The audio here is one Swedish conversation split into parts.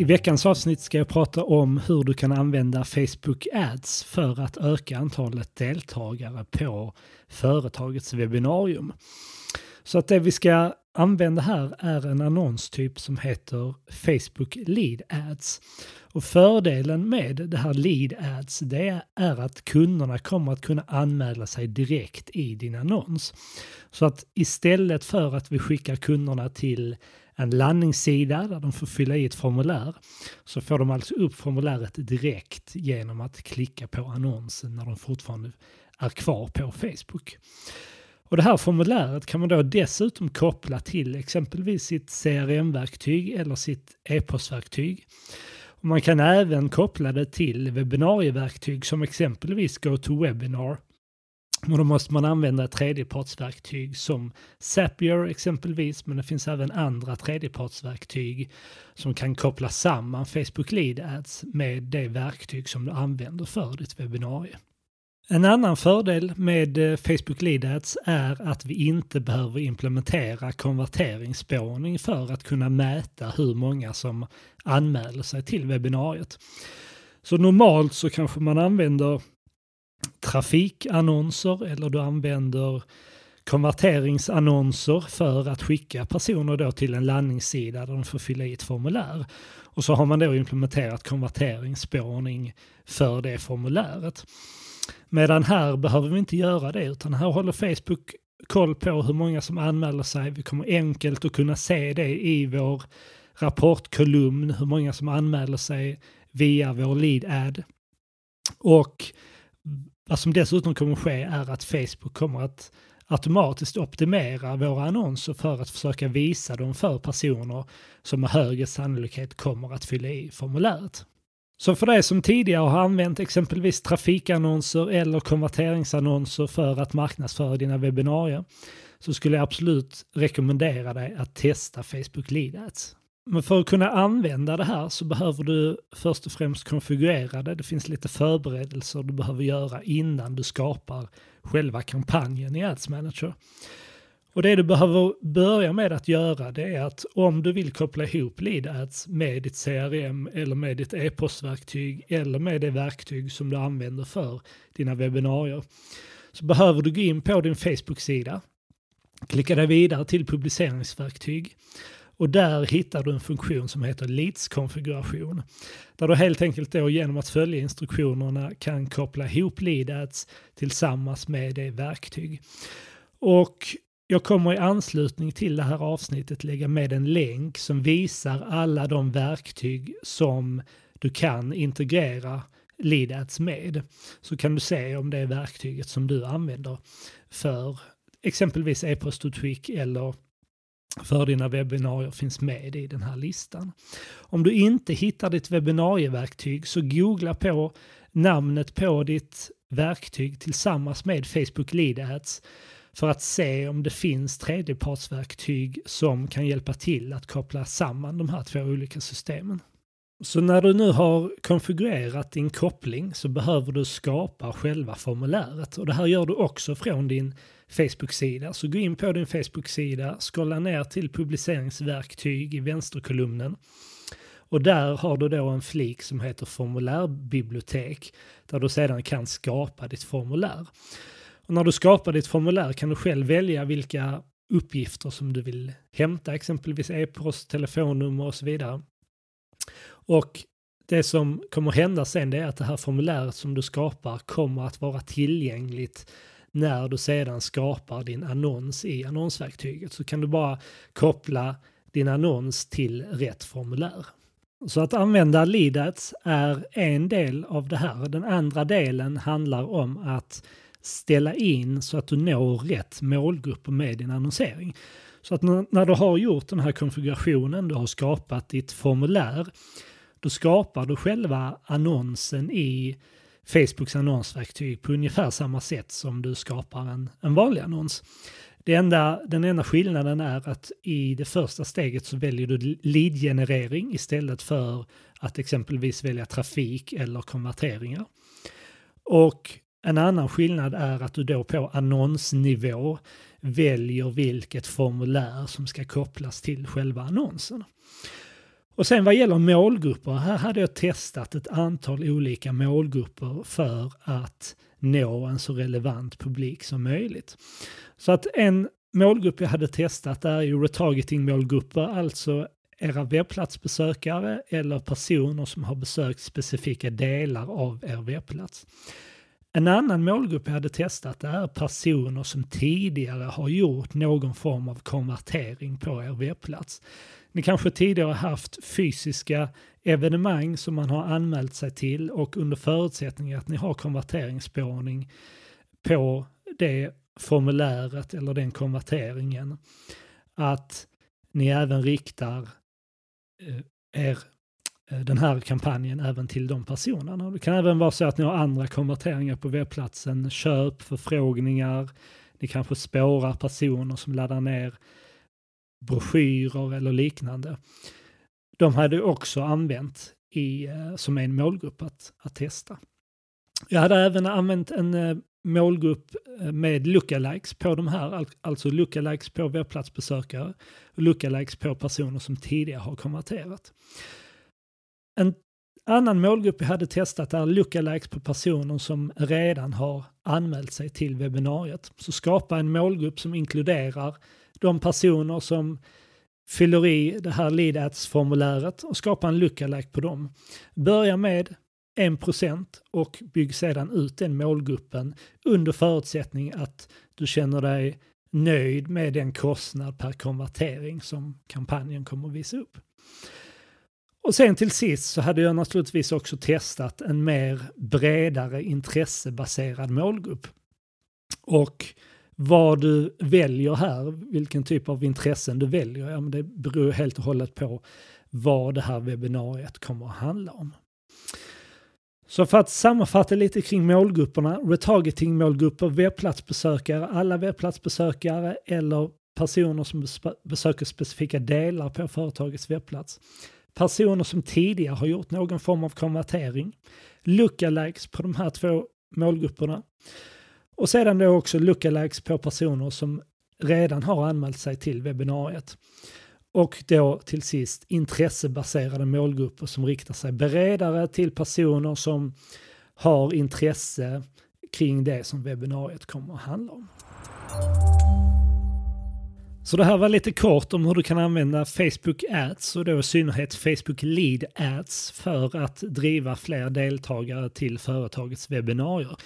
I veckans avsnitt ska jag prata om hur du kan använda Facebook Ads för att öka antalet deltagare på företagets webbinarium. Så att det vi ska använder här är en annonstyp som heter Facebook Lead Ads. Och fördelen med det här Lead Ads det är att kunderna kommer att kunna anmäla sig direkt i din annons. Så att istället för att vi skickar kunderna till en landningssida där de får fylla i ett formulär så får de alltså upp formuläret direkt genom att klicka på annonsen när de fortfarande är kvar på Facebook. Och det här formuläret kan man då dessutom koppla till exempelvis sitt CRM-verktyg eller sitt e-postverktyg. Man kan även koppla det till webbinarieverktyg som exempelvis GoToWebinar och då måste man använda ett tredjepartsverktyg som Zapier exempelvis, men det finns även andra tredjepartsverktyg som kan koppla samman Facebook Lead Ads med det verktyg som du använder för ditt webbinarie. En annan fördel med eh, Facebook Lead Ads är att vi inte behöver implementera konverteringsspårning för att kunna mäta hur många som anmäler sig till webbinariet. Så normalt så kanske man använder trafikannonser eller du använder konverteringsannonser för att skicka personer då till en landningssida där de får fylla i ett formulär. Och så har man då implementerat konverteringsspårning för det formuläret. Medan här behöver vi inte göra det utan här håller Facebook koll på hur många som anmäler sig. Vi kommer enkelt att kunna se det i vår rapportkolumn, hur många som anmäler sig via vår lead ad. Och vad som dessutom kommer ske är att Facebook kommer att automatiskt optimera våra annonser för att försöka visa dem för personer som med högre sannolikhet kommer att fylla i formuläret. Så för dig som tidigare har använt exempelvis trafikannonser eller konverteringsannonser för att marknadsföra dina webbinarier så skulle jag absolut rekommendera dig att testa Facebook Lead Ads. Men för att kunna använda det här så behöver du först och främst konfigurera det. Det finns lite förberedelser du behöver göra innan du skapar själva kampanjen i Ads Manager. Och det du behöver börja med att göra det är att om du vill koppla ihop lead ads med ditt CRM eller med ditt e-postverktyg eller med det verktyg som du använder för dina webbinarier så behöver du gå in på din Facebook-sida, klicka dig vidare till publiceringsverktyg och där hittar du en funktion som heter leads-konfiguration. Där du helt enkelt då genom att följa instruktionerna kan koppla ihop lead ads tillsammans med det verktyg. Och jag kommer i anslutning till det här avsnittet lägga med en länk som visar alla de verktyg som du kan integrera Leadads med. Så kan du se om det är verktyget som du använder för exempelvis e-post eller för dina webbinarier finns med i den här listan. Om du inte hittar ditt webbinarieverktyg så googla på namnet på ditt verktyg tillsammans med Facebook Lead Ads för att se om det finns tredjepartsverktyg som kan hjälpa till att koppla samman de här två olika systemen. Så när du nu har konfigurerat din koppling så behöver du skapa själva formuläret och det här gör du också från din Facebook-sida. Så gå in på din Facebook-sida, scrolla ner till publiceringsverktyg i vänsterkolumnen och där har du då en flik som heter formulärbibliotek där du sedan kan skapa ditt formulär. Och när du skapar ditt formulär kan du själv välja vilka uppgifter som du vill hämta, exempelvis e-post, telefonnummer och så vidare. Och det som kommer hända sen det är att det här formuläret som du skapar kommer att vara tillgängligt när du sedan skapar din annons i annonsverktyget. Så kan du bara koppla din annons till rätt formulär. Så att använda Leadats är en del av det här. Den andra delen handlar om att ställa in så att du når rätt målgrupp med din annonsering. Så att när, du har gjort den här konfigurationen, du har skapat ditt formulär, då skapar du själva annonsen i Facebooks annonsverktyg på ungefär samma sätt som du skapar en, en vanlig annons. Det enda, den enda skillnaden är att i det första steget så väljer du lead-generering istället för att exempelvis välja trafik eller konverteringar. Och en annan skillnad är att du då på annonsnivå väljer vilket formulär som ska kopplas till själva annonsen. Och sen vad gäller målgrupper, här hade jag testat ett antal olika målgrupper för att nå en så relevant publik som möjligt. Så att en målgrupp jag hade testat är ju retargeting-målgrupper, alltså era webbplatsbesökare eller personer som har besökt specifika delar av er webbplats. En annan målgrupp jag hade testat är personer som tidigare har gjort någon form av konvertering på er webbplats. Ni kanske tidigare haft fysiska evenemang som man har anmält sig till och under förutsättning att ni har konverteringsspårning på det formuläret eller den konverteringen. Att ni även riktar eh, er, Eh, den här kampanjen även till de personerna. Det kan även vara så att ni har andra konverteringar på webbplatsen, köp, förfrågningar, ni kanske spårar personer som laddar ner broschyrer eller liknande. De hade också använt i, eh, som en målgrupp att, att testa. Jag hade även använt en eh, målgrupp med lookalikes på de här, alltså lookalikes på webbplatsbesökare och lookalikes på personer som tidigare har konverterat. En annan målgrupp jag hade testat är lookalikes på personer som redan har anmält sig till webbinariet. Så skapa en målgrupp som inkluderar de personer som fyller i det här lead ads-formuläret och skapa en lookalike på dem. Börja med 1% och bygg sedan ut den målgruppen under förutsättning att du känner dig nöjd med den kostnad per konvertering som kampanjen kommer att visa upp. Och sen till sist så hade jag naturligtvis också testat en mer bredare intressebaserad målgrupp. Och vad du väljer här, vilken typ av intressen du väljer, ja, men det beror helt och hållet på vad det här webbinariet kommer att handla om. Så för att sammanfatta lite kring målgrupperna, retargeting-målgrupper, webbplatsbesökare, alla webbplatsbesökare eller personer som besöker specifika delar på företagets webbplats. Personer som tidigare har gjort någon form av konvertering. Lookalikes på de här två målgrupperna. Och sedan då också lookalikes på personer som redan har anmält sig till webbinariet. Och då till sist intressebaserade målgrupper som riktar sig bredare till personer som har intresse kring det som webbinariet kommer att handla om. Så det här var lite kort om hur du kan använda Facebook Ads och då i synnerhet Facebook Lead Ads för att driva fler deltagare till företagets webbinarier.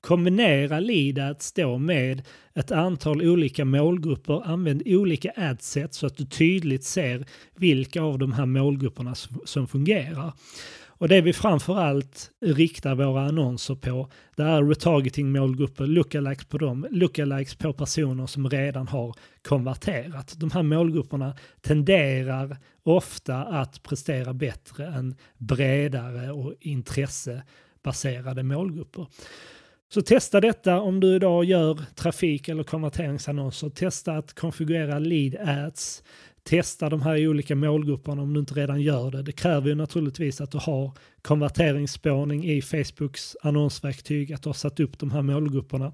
Kombinera lead ads då med ett antal olika målgrupper. Använd olika adset så att du tydligt ser vilka av de här målgrupperna som fungerar. Och det vi framförallt riktar våra annonser på, det är retargeting-målgrupper, lookalikes på dem, lookalikes på personer som redan har konverterat. De här målgrupperna tenderar ofta att prestera bättre än bredare och intressebaserade målgrupper. Så testa detta om du idag gör trafik eller konverteringsannonser. Testa att konfigurera lead ads. Testa de här olika målgrupperna om du inte redan gör det. Det kräver ju naturligtvis att du har konverteringsspårning i Facebooks annonsverktyg, att du har satt upp de här målgrupperna.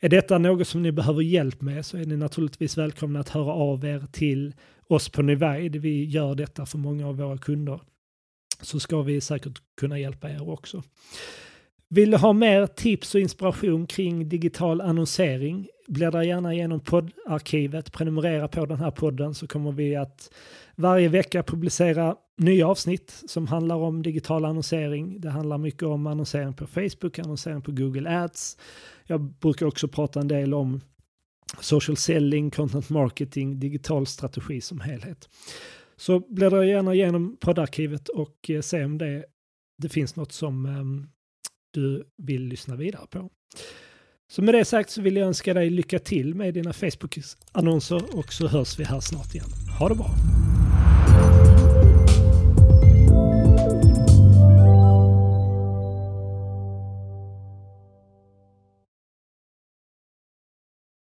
Är detta något som ni behöver hjälp med så är ni naturligtvis välkomna att höra av er till oss på Nivide. Vi gör detta för många av våra kunder. Så ska vi säkert kunna hjälpa er också. Vill du ha mer tips och inspiration kring digital annonsering? Bläddra gärna igenom poddarkivet, prenumerera på den här podden så kommer vi att varje vecka publicera nya avsnitt som handlar om digital annonsering. Det handlar mycket om annonsering på Facebook, annonsering på Google Ads. Jag brukar också prata en del om social selling, content marketing, digital strategi som helhet. Så bläddra gärna igenom poddarkivet och eh, se om det, det finns något som um, du vill lyssna vidare på. Så med det sagt så vill jag önska dig lycka till med dina Facebook-annonser och så hörs vi här snart igen. Ha det bra!